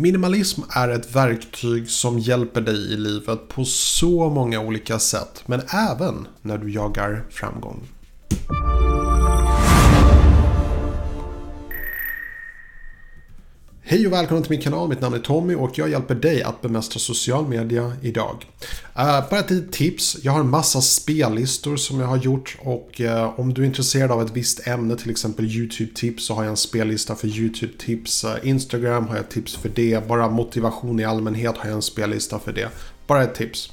Minimalism är ett verktyg som hjälper dig i livet på så många olika sätt, men även när du jagar framgång. Hej och välkommen till min kanal, mitt namn är Tommy och jag hjälper dig att bemästra social media idag. Uh, bara ett litet tips, jag har en massa spellistor som jag har gjort och uh, om du är intresserad av ett visst ämne, till exempel YouTube-tips, så har jag en spellista för YouTube-tips. Uh, Instagram har jag tips för det, bara motivation i allmänhet har jag en spellista för det. Bara ett tips.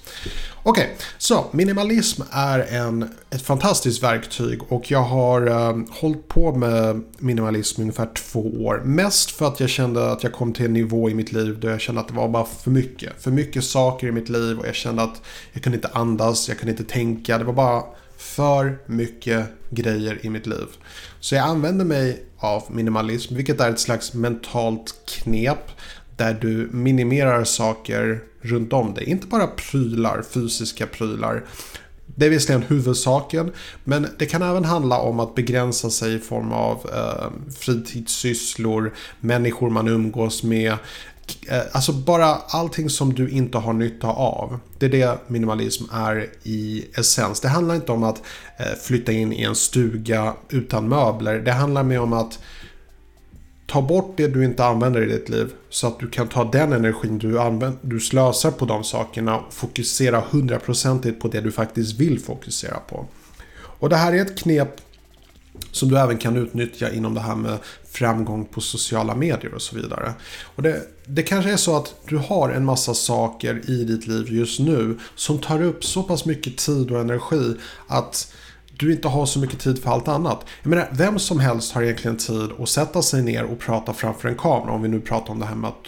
Okej, okay, så minimalism är en, ett fantastiskt verktyg och jag har eh, hållit på med minimalism i ungefär två år. Mest för att jag kände att jag kom till en nivå i mitt liv där jag kände att det var bara för mycket. För mycket saker i mitt liv och jag kände att jag kunde inte andas, jag kunde inte tänka. Det var bara för mycket grejer i mitt liv. Så jag använder mig av minimalism, vilket är ett slags mentalt knep där du minimerar saker runt om dig. Inte bara prylar, fysiska prylar. Det är visserligen huvudsaken, men det kan även handla om att begränsa sig i form av eh, fritidssysslor, människor man umgås med. Eh, alltså bara allting som du inte har nytta av. Det är det minimalism är i essens. Det handlar inte om att eh, flytta in i en stuga utan möbler. Det handlar mer om att ta bort det du inte använder i ditt liv så att du kan ta den energin du, använder, du slösar på de sakerna och fokusera hundraprocentigt på det du faktiskt vill fokusera på. Och det här är ett knep som du även kan utnyttja inom det här med framgång på sociala medier och så vidare. Och det, det kanske är så att du har en massa saker i ditt liv just nu som tar upp så pass mycket tid och energi att du inte har så mycket tid för allt annat. Jag menar, vem som helst har egentligen tid att sätta sig ner och prata framför en kamera. Om vi nu pratar om det här med att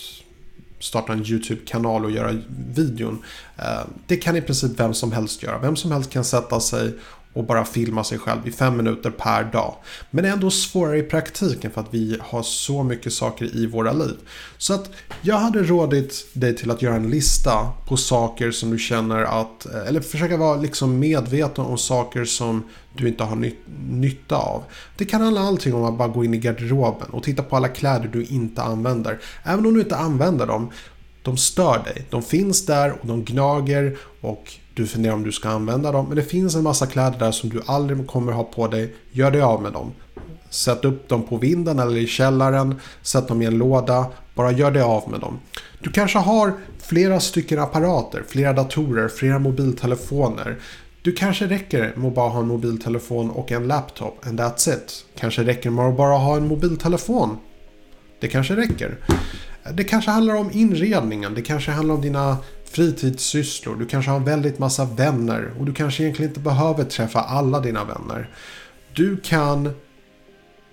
starta en YouTube-kanal och göra videon. Eh, det kan i princip vem som helst göra. Vem som helst kan sätta sig och bara filma sig själv i fem minuter per dag. Men det är ändå svårare i praktiken för att vi har så mycket saker i våra liv. Så att jag hade rådit dig till att göra en lista på saker som du känner att, eller försöka vara liksom medveten om saker som du inte har nyt nytta av. Det kan handla allting om att bara gå in i garderoben och titta på alla kläder du inte använder. Även om du inte använder dem, de stör dig. De finns där och de gnager och du funderar om du ska använda dem. Men det finns en massa kläder där som du aldrig kommer ha på dig. Gör dig av med dem. Sätt upp dem på vinden eller i källaren. Sätt dem i en låda. Bara gör dig av med dem. Du kanske har flera stycken apparater, flera datorer, flera mobiltelefoner. Du kanske räcker med att bara ha en mobiltelefon och en laptop and that's it. Kanske räcker med att bara ha en mobiltelefon. Det kanske räcker. Det kanske handlar om inredningen. Det kanske handlar om dina fritidssysslor. Du kanske har väldigt massa vänner och du kanske egentligen inte behöver träffa alla dina vänner. Du kan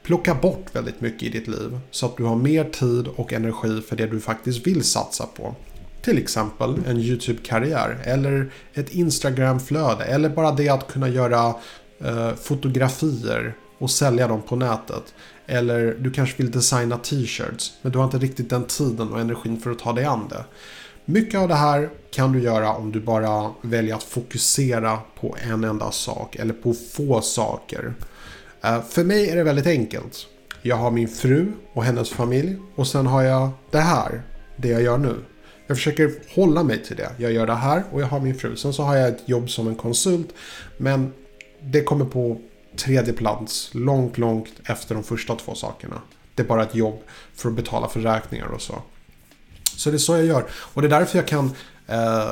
plocka bort väldigt mycket i ditt liv så att du har mer tid och energi för det du faktiskt vill satsa på. Till exempel en YouTube-karriär eller ett Instagram-flöde eller bara det att kunna göra eh, fotografier och sälja dem på nätet. Eller du kanske vill designa t-shirts men du har inte riktigt den tiden och energin för att ta dig an det. Mycket av det här kan du göra om du bara väljer att fokusera på en enda sak eller på få saker. Eh, för mig är det väldigt enkelt. Jag har min fru och hennes familj och sen har jag det här, det jag gör nu. Jag försöker hålla mig till det. Jag gör det här och jag har min fru. Sen så har jag ett jobb som en konsult. Men det kommer på tredje plats långt, långt efter de första två sakerna. Det är bara ett jobb för att betala för räkningar och så. Så det är så jag gör. Och det är därför jag kan eh,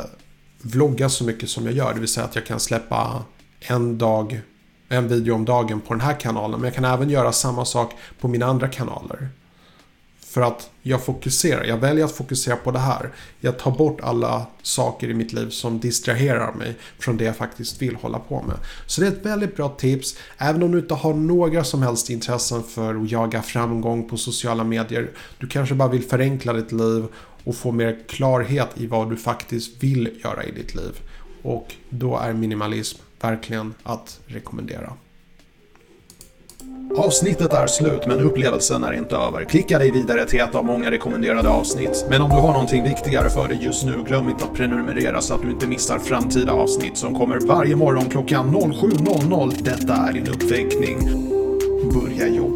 vlogga så mycket som jag gör. Det vill säga att jag kan släppa en dag, en video om dagen på den här kanalen. Men jag kan även göra samma sak på mina andra kanaler. För att jag fokuserar. Jag väljer att fokusera på det här. Jag tar bort alla saker i mitt liv som distraherar mig från det jag faktiskt vill hålla på med. Så det är ett väldigt bra tips. Även om du inte har några som helst intressen för att jaga framgång på sociala medier. Du kanske bara vill förenkla ditt liv och få mer klarhet i vad du faktiskt vill göra i ditt liv. Och då är minimalism verkligen att rekommendera. Avsnittet är slut men upplevelsen är inte över. Klicka dig vidare till ett av många rekommenderade avsnitt. Men om du har någonting viktigare för dig just nu, glöm inte att prenumerera så att du inte missar framtida avsnitt som kommer varje morgon klockan 07.00. Detta är din uppväckning. Börja jobba.